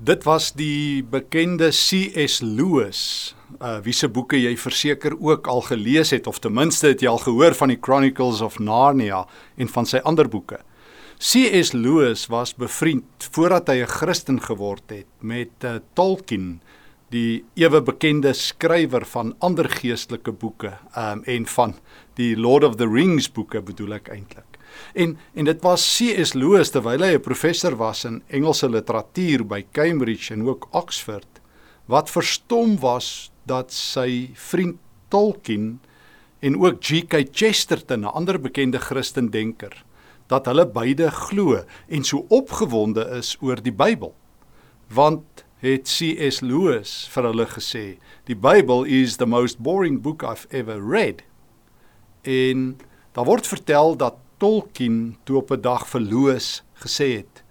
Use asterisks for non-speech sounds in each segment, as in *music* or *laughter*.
Dit was die bekende C.S. Lewis, uh wie se boeke jy verseker ook al gelees het of ten minste het jy al gehoor van die Chronicles of Narnia en van sy ander boeke. C.S. Lewis was bevriend voordat hy 'n Christen geword het met uh, Tolkien, die ewe bekende skrywer van ander geestelike boeke, um en van die Lord of the Rings boeke bedoel ek eintlik. En en dit was C.S. Lewis terwyl hy 'n professor was in Engelse literatuur by Cambridge en ook Oxford wat verstom was dat sy vriend Tolkien en ook G.K. Chesterton, 'n ander bekende Christendenker, dat hulle beide glo en so opgewonde is oor die Bybel. Want het C.S. Lewis vir hulle gesê, die Bybel is the most boring book I've ever read. En daar word vertel dat Tolkien toe op 'n dag vir Lewis gesê het: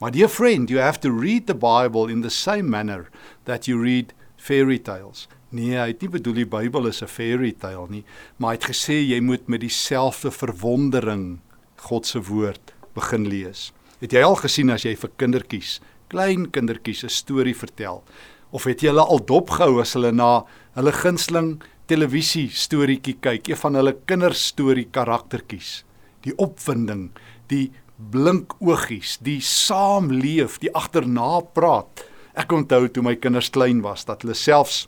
"My dear friend, you have to read the Bible in the same manner that you read fairy tales." Nee, hy het nie bedoel die Bybel is 'n fairy tale nie, maar hy het gesê jy moet met dieselfde verwondering God se woord begin lees. Het jy al gesien as jy vir kindertjies, klein kindertjies 'n storie vertel? Of het jy hulle al dopgehou as hulle na hulle gunsteling televisie storieetjie kyk, een van hulle kinderstorie karaktertjies? Die opwinding, die blink oogies, die saamleef, die agterna praat. Ek onthou toe my kinders klein was dat hulle selfs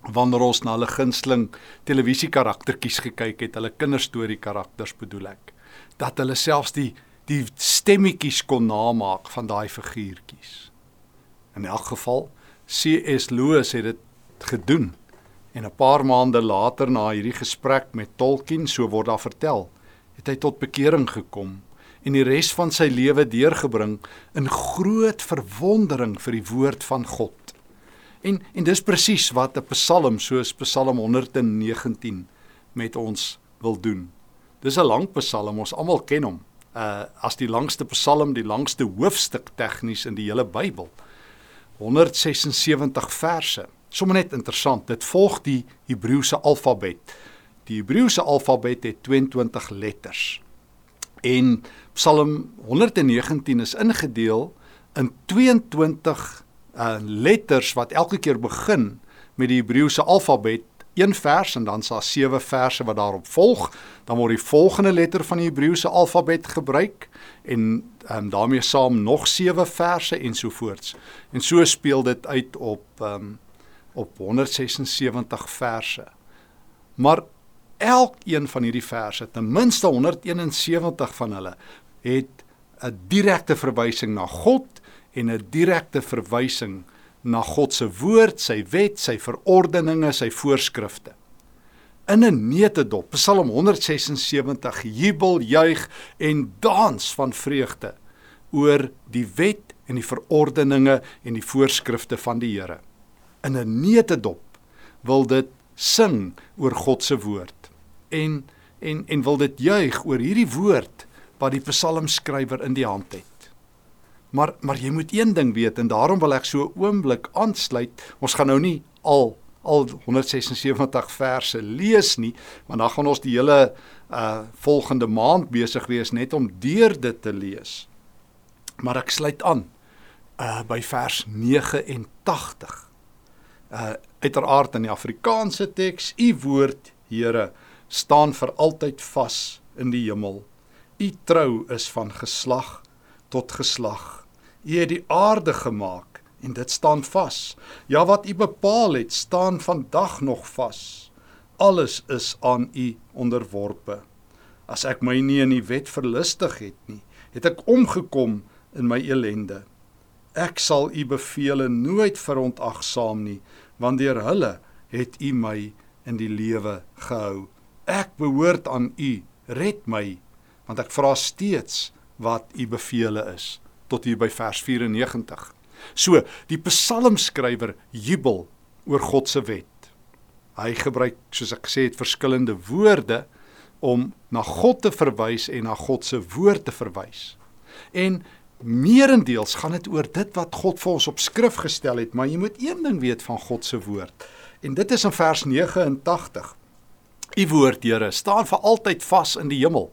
wanneer ons na hulle gunsteling televisie karaktertjies gekyk het, hulle kinderstorie karakters bedoel ek, dat hulle selfs die die stemmetjies kon namaak van daai figuurtjies. In elk geval C.S. Lewis het dit gedoen en 'n paar maande later na hierdie gesprek met Tolkien, so word daar vertel, het hy tot bekering gekom en die res van sy lewe deurgebring in groot verwondering vir die woord van God. En en dis presies wat 'n Psalm soos Psalm 119 met ons wil doen. Dis 'n lang Psalm, ons almal ken hom. Uh as die langste Psalm, die langste hoofstuk tegnies in die hele Bybel. 176 verse. Sommige net interessant, dit volg die Hebreëse alfabet. Die Hebreëse alfabet het 22 letters. En Psalm 119 is ingedeel in 22 uh letters wat elke keer begin met die Hebreëse alfabet, een vers en dan sal sewe verse wat daarop volg, dan word die volgende letter van die Hebreëse alfabet gebruik en um, daarmee saam nog sewe verse ensovoorts. En so speel dit uit op um op 176 verse. Maar elkeen van hierdie verse, ten minste 171 van hulle, het 'n direkte verwysing na God en 'n direkte verwysing na God se woord, sy wet, sy verordeninge, sy voorskrifte. In 'n neutedop, Psalm 176, jubel, juig en dans van vreugde oor die wet en die verordeninge en die voorskrifte van die Here. In 'n neutedop wil dit sing oor God se woord en en en wil dit juig oor hierdie woord wat die psalmskrywer in die hand het. Maar maar jy moet een ding weet en daarom wil ek so oomblik aansluit. Ons gaan nou nie al al 176 verse lees nie, want dan gaan ons die hele uh volgende maand besig wees net om deur dit te lees. Maar ek sluit aan uh by vers 89. Uh uiteraard in die Afrikaanse teks, u woord, Here, staan vir altyd vas in die hemel. U trou is van geslag tot geslag. U het die aarde gemaak en dit staan vas. Ja wat u bepaal het, staan vandag nog vas. Alles is aan u onderworpe. As ek my nie in die wet verlustig het nie, het ek omgekom in my elende. Ek sal u beveel nooit verontagsaam nie, want deur hulle het u my in die lewe gehou. Ek behoort aan U. Red my, want ek vra steeds wat U bevele is tot hier by vers 94. So, die psalmskrywer jubel oor God se wet. Hy gebruik, soos ek gesê het, verskillende woorde om na God te verwys en na God se woord te verwys. En meerendeels gaan dit oor dit wat God vir ons op skrif gestel het, maar jy moet een ding weet van God se woord. En dit is in vers 89. U woord, Here, staan vir altyd vas in die hemel.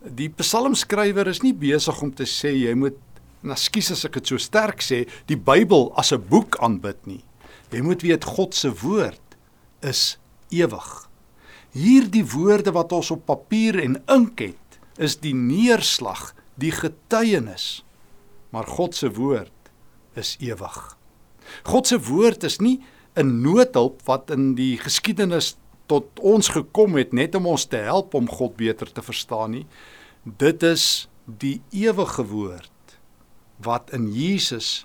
Die psalmskrywer is nie besig om te sê jy moet en ekskuus as ek dit so sterk sê, die Bybel as 'n boek aanbid nie. Jy moet weet God se woord is ewig. Hierdie woorde wat ons op papier en ink het, is die neerslag, die getuienis. Maar God se woord is ewig. God se woord is nie 'n noodhulp wat in die geskiedenis tot ons gekom het net om ons te help om God beter te verstaan nie. Dit is die ewige woord wat in Jesus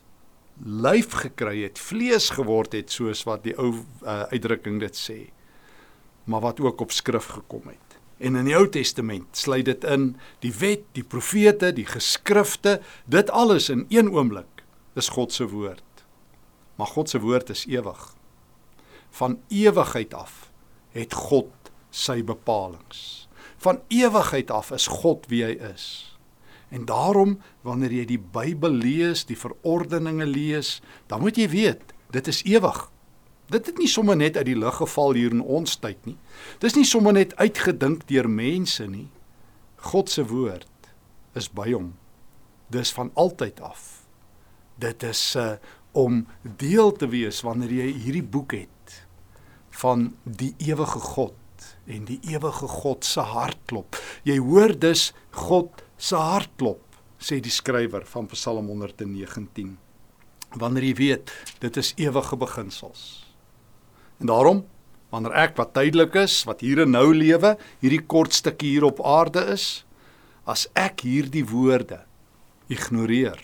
lyf gekry het, vlees geword het soos wat die ou uh, uitdrukking dit sê. Maar wat ook op skrif gekom het. En in die Ou Testament sluit dit in die wet, die profete, die geskrifte, dit alles in een oomblik is God se woord. Maar God se woord is ewig. Van ewigheid af het God sy bepalinge. Van ewigheid af is God wie hy is. En daarom wanneer jy die Bybel lees, die verordeninge lees, dan moet jy weet, dit is ewig. Dit het nie sommer net uit die lug geval hier in ons tyd nie. Dis nie sommer net uitgedink deur mense nie. God se woord is by hom. Dis van altyd af. Dit is uh, om deel te wees wanneer jy hierdie boek het van die ewige God en die ewige God se hartklop. Jy hoor dus God se hartklop, sê die skrywer van Psalm 119. Wanneer jy weet, dit is ewige beginsels. En daarom, wanneer ek wat tydelik is, wat hier en nou lewe, hierdie kort stukkie hier op aarde is, as ek hierdie woorde ignoreer,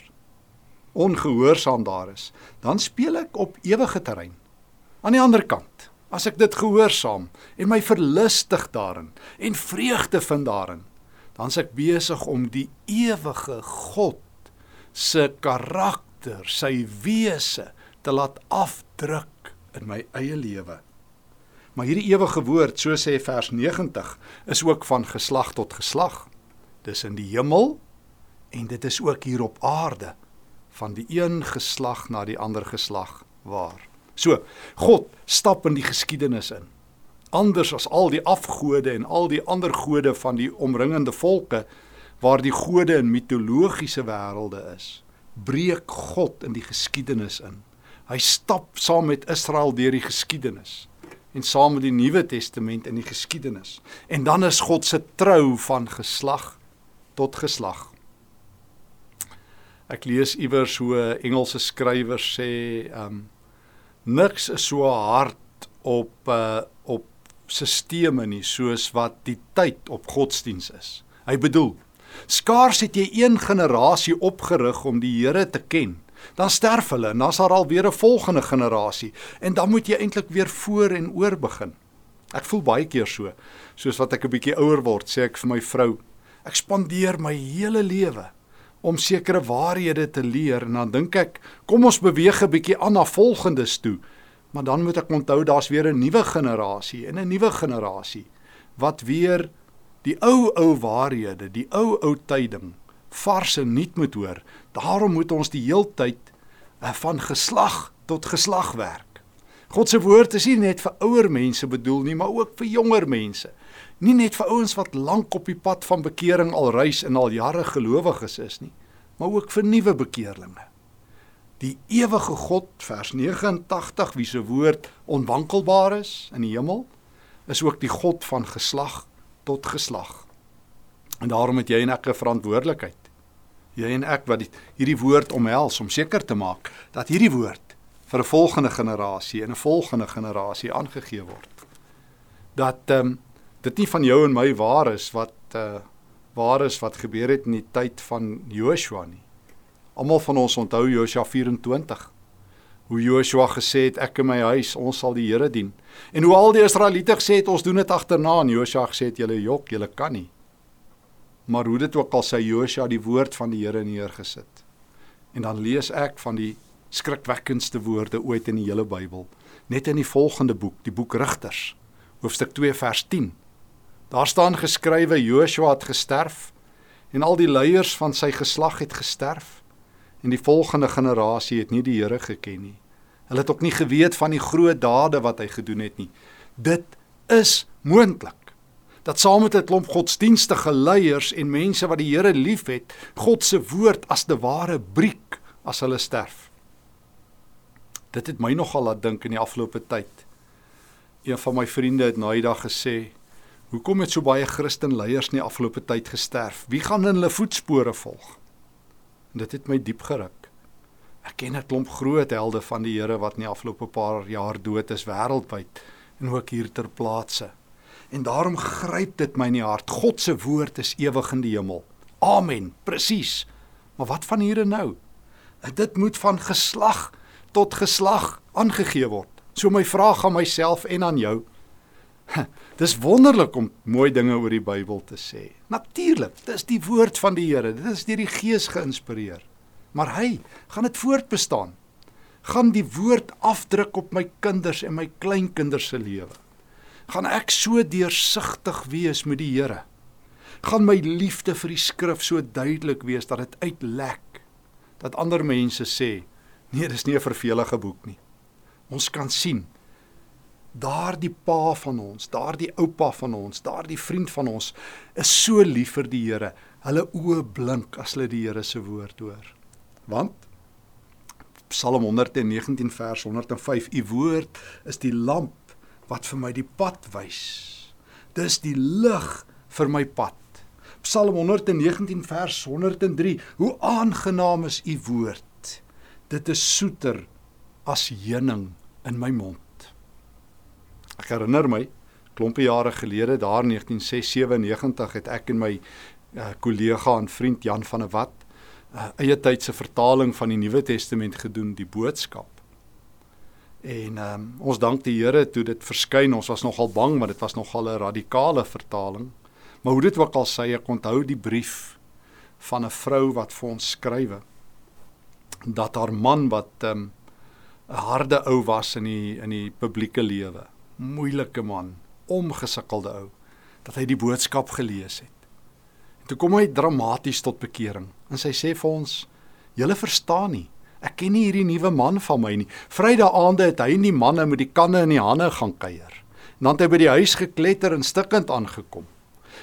ongehoorsaam daar is, dan speel ek op ewige terrein. Aan die ander kant, as ek dit gehoorsaam en my verlustig daarin en vreugde vind daarin, dan is ek besig om die ewige God se karakter, sy wese te laat afdruk in my eie lewe. Maar hierdie ewige woord, so sê vers 90, is ook van geslag tot geslag. Dis in die hemel en dit is ook hier op aarde van die een geslag na die ander geslag waar. So, God stap in die geskiedenis in. Anders as al die afgode en al die ander gode van die omringende volke waar die gode in mitologiese wêrelde is, breek God in die geskiedenis in. Hy stap saam met Israel deur die geskiedenis en saam met die Nuwe Testament in die geskiedenis. En dan is God se trou van geslag tot geslag. Ek lees iewers hoe Engelse skrywer sê, um niks is so hard op uh op sisteme nie soos wat die tyd op godsdiens is. Hy bedoel, skaars het jy een generasie opgerig om die Here te ken dan sterf hulle en dan's daar alweer 'n volgende generasie en dan moet jy eintlik weer voor en oor begin. Ek voel baie keer so, soos wat ek 'n bietjie ouer word, sê ek vir my vrou, ek spandeer my hele lewe om sekere waarhede te leer en dan dink ek, kom ons beweeg 'n bietjie aan na volgendes toe. Maar dan moet ek onthou daar's weer 'n nuwe generasie en 'n nuwe generasie wat weer die ou ou waarhede, die ou ou tyding vars en nuut moet hoor. Daarom moet ons die heeltyd uh, van geslag tot geslag werk. God se woord is nie net vir ouer mense bedoel nie, maar ook vir jonger mense. Nie net vir ouens wat lank op die pad van bekering al reis en al jare gelowiges is nie, maar ook vir nuwe bekeerlinge. Die ewige God vers 89 wie se woord onwankelbaar is in die hemel is ook die God van geslag tot geslag. En daarom het jy en ek 'n verantwoordelikheid jy en ek wat die, hierdie woord omhels om seker te maak dat hierdie woord vir 'n volgende generasie en 'n volgende generasie aangegee word. Dat ehm um, dit nie van jou en my waar is wat uh waar is wat gebeur het in die tyd van Joshua nie. Almal van ons onthou Joshua 24. Hoe Joshua gesê het ek en my huis ons sal die Here dien. En hoe al die Israeliete gesê het ons doen dit agterna en Joshua gesê het julle jok, julle kan nie maar hoe dit ook al sy Josua die woord van die Here neergesit. En dan lees ek van die skrikwekkendste woorde ooit in die hele Bybel, net in die volgende boek, die boek Rigters, hoofstuk 2 vers 10. Daar staan geskrywe Josua het gesterf en al die leiers van sy geslag het gesterf en die volgende generasie het nie die Here geken nie. Hulle het ook nie geweet van die groot dade wat hy gedoen het nie. Dit is moontlik dat saam met 'n klomp godsdienstige leiers en mense wat die Here liefhet, God se woord as te ware breek as hulle sterf. Dit het my nogal laat dink in die afgelope tyd. Een van my vriende het na die dag gesê, "Hoekom het so baie Christen leiers in die afgelope tyd gesterf? Wie gaan in hulle voetspore volg?" En dit het my diep geruk. Ek ken 'n klomp groot helde van die Here wat in die afgelope paar jaar dood is wêreldwyd en ook hier ter plaatse. En daarom gryp dit my in die hart. God se woord is ewig in die hemel. Amen. Presies. Maar wat van hier en nou? Dit moet van geslag tot geslag aangegee word. So my vraag aan myself en aan jou. *laughs* Dis wonderlik om mooi dinge oor die Bybel te sê. Natuurlik, dis die woord van die Here. Dit is deur die Gees geïnspireer. Maar hy gaan dit voortbestaan. Gaan die woord afdruk op my kinders en my kleinkinders se lewe. Gaan ek so deursigtig wees met die Here. Gaan my liefde vir die skrif so duidelik wees dat dit uitlek. Dat ander mense sê, nee, dis nie 'n vervelige boek nie. Ons kan sien daardie pa van ons, daardie oupa van ons, daardie vriend van ons is so lief vir die Here. Hulle oë blink as hulle die Here se woord hoor. Want Psalm 119 vers 105: U woord is die lamp wat vir my die pad wys. Dis die lig vir my pad. Psalm 119 vers 103: Hoe aangenaam is u woord. Dit is soeter as heuning in my mond. Ek herinner my klompe jare gelede daar 1996 het ek en my uh, kollega en vriend Jan van der Walt uh, eie tydse vertaling van die Nuwe Testament gedoen, die boodskap. En um, ons dank die Here toe dit verskyn. Ons was nogal bang want dit was nogal 'n radikale vertaling. Maar hoe dit ook al sê, ek onthou die brief van 'n vrou wat vir ons skrywe dat haar man wat 'n um, harde ou was in die in die publieke lewe moeilike man, omgesukkelde ou, dat hy die boodskap gelees het. En toe kom hy dramaties tot bekering en sy sê vir ons: "Julle verstaan nie. Ek ken nie hierdie nuwe man van my nie. Vrydag aande het hy en die manne met die kanne in die hande gaan kuier. En dan het hy by die huis gekletter en stikkend aangekom.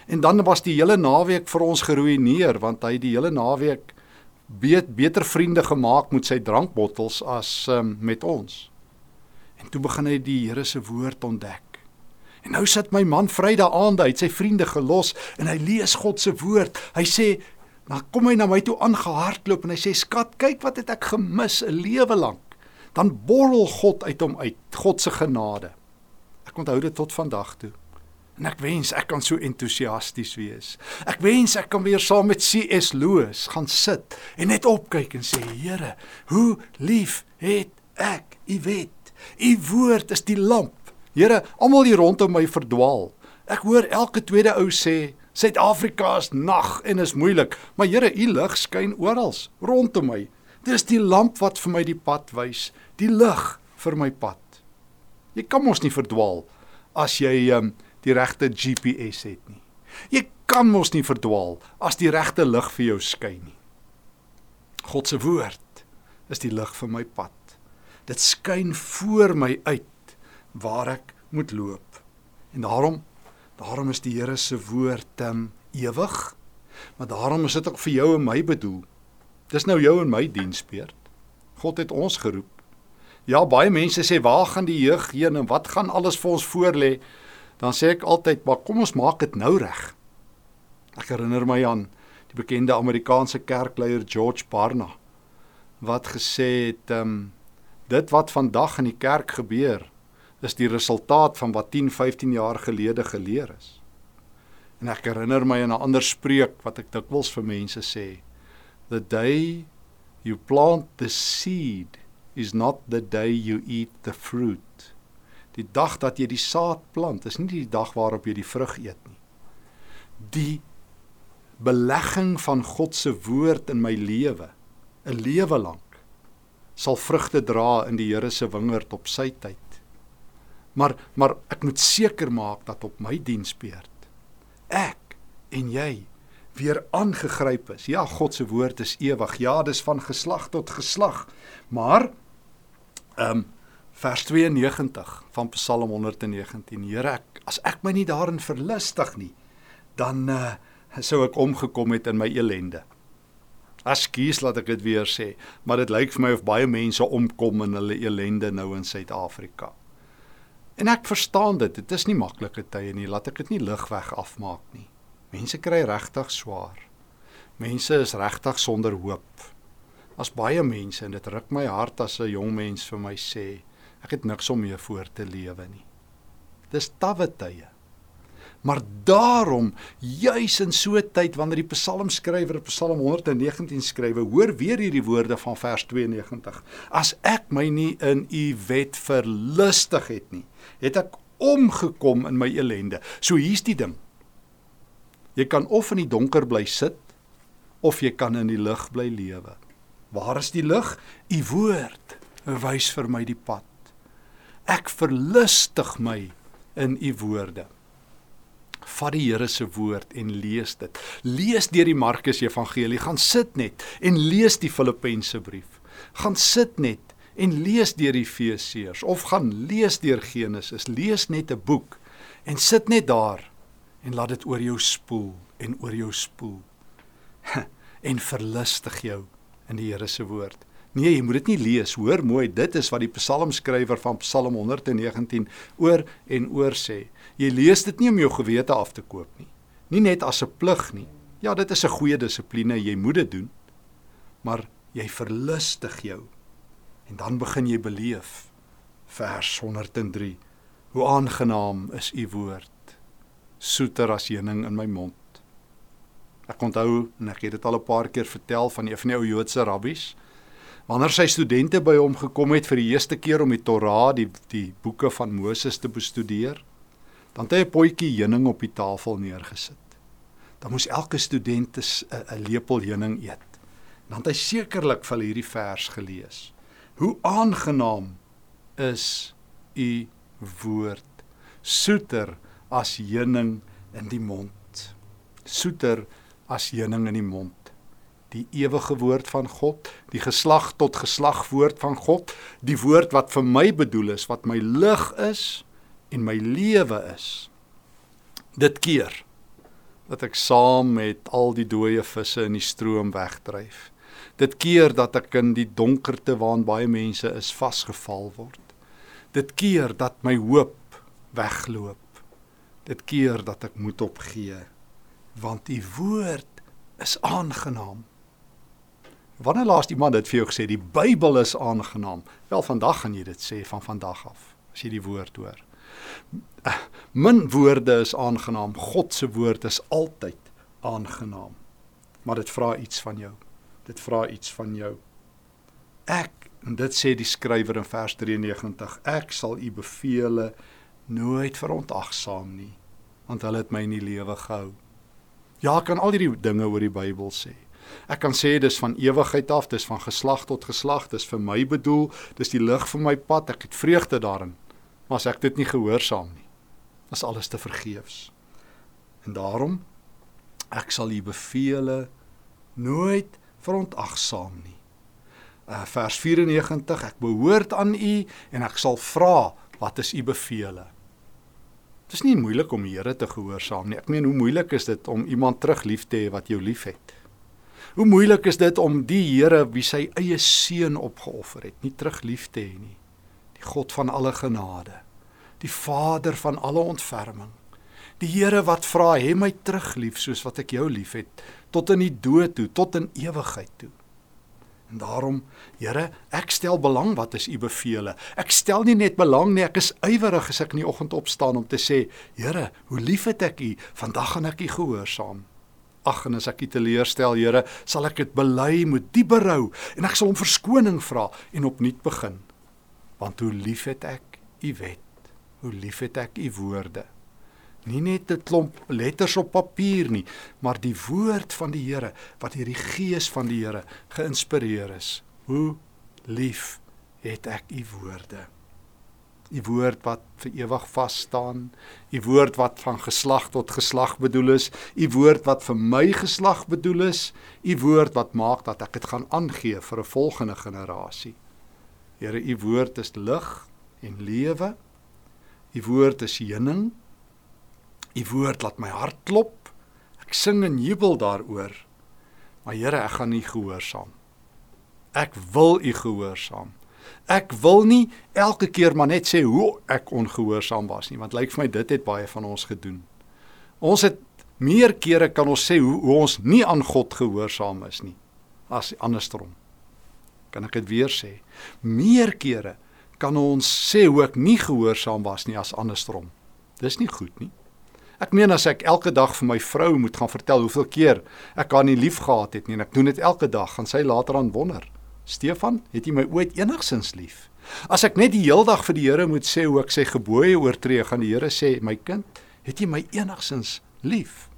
En dan was die hele naweek vir ons geruïneer want hy die hele naweek beet beter vriende gemaak met sy drankbottels as um, met ons. En toe begin hy die Here se woord ontdek. En nou sit my man Vrydag aand, hy het sy vriende gelos en hy lees God se woord. Hy sê, "Dan kom hy na my toe aangehardloop en hy sê, "Skat, kyk wat het ek gemis 'n lewe lank." Dan borrel God uit hom uit, God se genade. Ek onthou dit tot vandag toe. En ek wens ek kan so entoesiasties wees. Ek wens ek kan weer saam met CS Loos gaan sit en net opkyk en sê, "Here, hoe lief het ek U weet." U woord is die lamp. Here, almal hier rondom my verdwaal. Ek hoor elke tweede ou sê Suid-Afrika is nag en is moeilik, maar Here, u lig skyn oral rondom my. Dis die lamp wat vir my die pad wys, die lig vir my pad. Jy kan mos nie verdwaal as jy um, die regte GPS het nie. Jy kan mos nie verdwaal as die regte lig vir jou skyn nie. God se woord is die lig vir my pad dit skyn voor my uit waar ek moet loop. En daarom daarom is die Here se woord um, ewig. Maar daarom is dit ook vir jou en my bedoel. Dis nou jou en my diensbeurt. God het ons geroep. Ja, baie mense sê waar gaan die jeug heen en wat gaan alles vir ons voorlê? Dan sê ek altyd, maar kom ons maak dit nou reg. Ek herinner my aan die bekende Amerikaanse kerkleier George Barna wat gesê het, ehm um, Dit wat vandag in die kerk gebeur, is die resultaat van wat 10, 15 jaar gelede geleer is. En ek herinner my aan 'n ander spreek wat ek dikwels vir mense sê: The day you plant the seed is not the day you eat the fruit. Die dag dat jy die saad plant, is nie die dag waarop jy die vrug eet nie. Die belegging van God se woord in my lewe, 'n lewe lank sal vrugte dra in die Here se wingerd op sy tyd. Maar maar ek moet seker maak dat op my diensbeurt ek en jy weer aangegryp is. Ja, God se woord is ewig. Ja, dis van geslag tot geslag. Maar ehm um, Vers 92 van Psalm 119. Here, ek, as ek my nie daarin verlustig nie, dan uh, sou ek omgekom het in my elende. Askies laat ek dit weer sê, maar dit lyk vir my of baie mense omkom in hulle elende nou in Suid-Afrika. En ek verstaan dit, dit is nie maklike tye nie, laat ek dit nie ligweg afmaak nie. Mense kry regtig swaar. Mense is regtig sonder hoop. As baie mense en dit ruk my hart as 'n jong mens vir my sê, Ek het niks om mee voor te lewe nie. Dis tawwe tye. Maar daarom juis in so 'n tyd wanneer die psalmskrywer Psalm 119 skrywe, hoor weer hierdie woorde van vers 92. As ek my nie in u wet verlustig het nie, het ek omgekom in my elende. So hier's die ding. Jy kan of in die donker bly sit of jy kan in die lig bly lewe. Waar is die lig? U woord wys vir my die pad. Ek verlustig my in u woorde. Vat die Here se woord en lees dit. Lees deur die Markus Evangelie, gaan sit net en lees die Filippense brief. Gaan sit net en lees deur Efesiërs of gaan lees deur Genesis. Lees net 'n boek en sit net daar en laat dit oor jou spoel en oor jou spoel. *laughs* en verlustig jou in die Here se woord. Nee, jy moet dit nie lees. Hoor mooi, dit is wat die psalmskrywer van Psalm 119 oor en oor sê. Jy lees dit nie om jou gewete af te koop nie. Nie net as 'n plig nie. Ja, dit is 'n goeie dissipline, jy moet dit doen. Maar jy verlustig jou. En dan begin jy beleef vers 103. Hoe aangenaam is u woord. Soeter as honing in my mond. Ek onthou, en ek het dit al 'n paar keer vertel van een van die ou Joodse rabbies Wanneer sy studente by hom gekom het vir die eerste keer om die Torah, die die boeke van Moses te bestudeer, dan het hy 'n potjie heuning op die tafel neergesit. Dan moes elke student 'n lepel heuning eet. Dan het hy sekerlik vir hierdie vers gelees. Hoe aangenaam is u woord, soeter as heuning in die mond. Soeter as heuning in die mond die ewige woord van God, die geslag tot geslag woord van God, die woord wat vir my bedoel is, wat my lig is en my lewe is. Dit keer dat ek saam met al die dooie visse in die stroom wegdryf. Dit keer dat ek in die donkerte waarin baie mense is vasgeval word. Dit keer dat my hoop wegloop. Dit keer dat ek moet opgee want u woord is aangenaam. Wanneer laas iemand dit vir jou gesê die Bybel is aangenaam? Wel vandag gaan jy dit sê van vandag af as jy die woord hoor. Min woorde is aangenaam. God se woord is altyd aangenaam. Maar dit vra iets van jou. Dit vra iets van jou. Ek en dit sê die skrywer in vers 93, ek sal u beveel nooit verontagsaam nie, want hulle het my in die lewe gehou. Ja, kan al hierdie dinge oor die Bybel sê. Ek kan sê dis van ewigheid af, dis van geslag tot geslag, dis vir my bedoel, dis die lig vir my pad, ek het vreugde daarin. Maar as ek dit nie gehoorsaam nie, is alles te vergeefs. En daarom ek sal u beveel nooit verontagsaam nie. Uh vers 94 ek behoort aan u en ek sal vra wat is u beveel? Dit is nie moeilik om die Here te gehoorsaam nie. Ek meen hoe moeilik is dit om iemand terug lief te hê wat jou liefhet? Hoe moeilik is dit om die Here wie sy eie seun opgeoffer het, nie terug lief te hê nie. Die God van alle genade, die Vader van alle ontferming. Die Here wat vra, "Hê my terug lief soos wat ek jou liefhet, tot in die dood toe, tot in ewigheid toe." En daarom, Here, ek stel belang wat is u beveel. Ek stel nie net belang nie, ek is ywerig as ek in die oggend opstaan om te sê, Here, hoe liefhet ek u, vandag gaan ek u gehoorsaam. Ag en as ek U teleurstel, Here, sal ek dit bely met diep berou en ek sal om verskoning vra en opnuut begin. Want hoe lief het ek U wet. Hoe lief het ek U woorde. Nie net 'n klomp letters op papier nie, maar die woord van die Here wat deur die Gees van die Here geïnspireer is. Hoe lief het ek U woorde u woord wat vir ewig vas staan, u woord wat van geslag tot geslag bedoel is, u woord wat vir my geslag bedoel is, u woord wat maak dat ek dit gaan aangee vir 'n volgende generasie. Here, u woord is lig en lewe. U woord is heuning. U woord laat my hart klop. Ek sing en jubel daaroor. Maar Here, ek gaan nie gehoorsaam. Ek wil U gehoorsaam. Ek wil nie elke keer maar net sê hoe ek ongehoorsaam was nie, want lyk vir my dit het baie van ons gedoen. Ons het meer kere kan ons sê hoe, hoe ons nie aan God gehoorsaam is nie as andersom. Kan ek dit weer sê? Meer kere kan ons sê hoe ek nie gehoorsaam was nie as andersom. Dis nie goed nie. Ek meen as ek elke dag vir my vrou moet gaan vertel hoeveel keer ek haar nie lief gehad het nie en ek doen dit elke dag, gaan sy later aan wonder. Stefan, het jy my ooit enigsins lief? As ek net die hele dag vir die Here moet sê hoe ek sy gebooie oortree, gaan die Here sê, "My kind, het jy my enigsins lief?"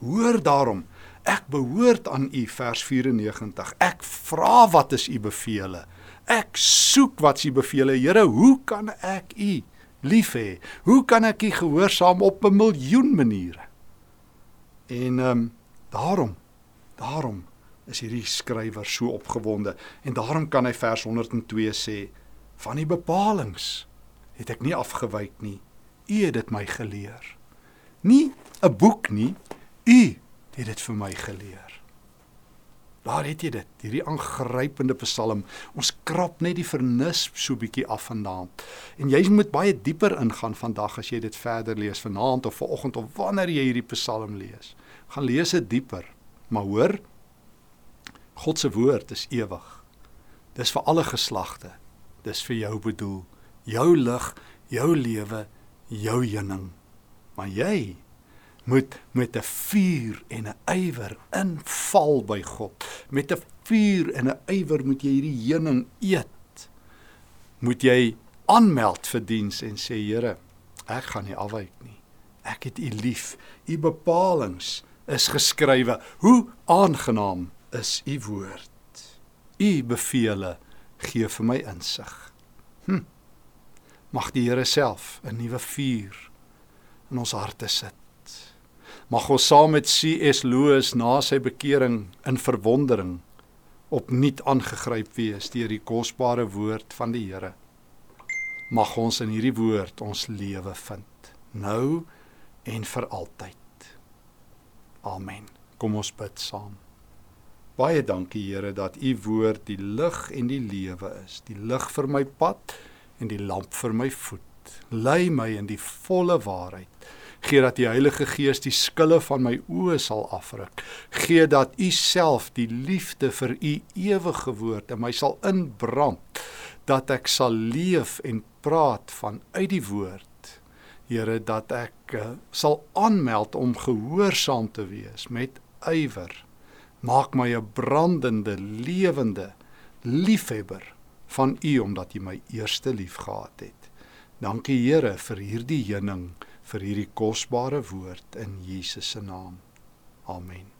Hoor daarom, ek behoort aan U vers 94. Ek vra wat is U beveel? Ek soek wat U beveel. Here, hoe kan ek U lief hê? Hoe kan ek U gehoorsaam op 'n miljoen maniere? En ehm um, daarom, daarom is hierdie skrywer so opgewonde. En daarom kan hy vers 102 sê van die bepalinge het ek nie afgewyk nie. U het dit my geleer. Nie 'n boek nie. U het dit vir my geleer. Daar het jy dit hierdie aangrypende psalm. Ons krap net die vernis so bietjie af vanaand en jy moet baie dieper ingaan vandag as jy dit verder lees vanaand of vanoggend of wanneer jy hierdie psalm lees. Gaan lees dit dieper maar hoor God se woord is ewig. Dis vir alle geslagte. Dis vir jou bedoel. Jou lig, jou lewe, jou heuning. Maar jy moet met 'n vuur en 'n ywer inval by God. Met 'n vuur en 'n ywer moet jy hierdie heuning eet. Moet jy aanmeld vir diens en sê Here, ek gaan nie afwyk nie. Ek het U lief. U bepalinge is geskrywe. Hoe aangenaam is u woord. U bevele gee vir my insig. Hm. Mag die Here self 'n nuwe vuur in ons harte sit. Mag ons saam met C.S. Lewis na sy bekering in verwondering opnuut aangegryp wees deur die kosbare woord van die Here. Mag ons in hierdie woord ons lewe vind, nou en vir altyd. Amen. Kom ons bid saam. Baie dankie Here dat u woord die lig en die lewe is, die lig vir my pad en die lamp vir my voet. Lei my in die volle waarheid. Gee dat die Heilige Gees die skille van my oë sal afruk. Gee dat u self die liefde vir u ewige woord in my sal inbrand dat ek sal leef en praat vanuit die woord. Here dat ek uh, sal aanmeld om gehoorsaam te wees met ywer Maak my 'n brandende, lewende liefhebber van U omdat U my eerste lief gehad het. Dankie Here vir hierdie heuning, vir hierdie kosbare woord in Jesus se naam. Amen.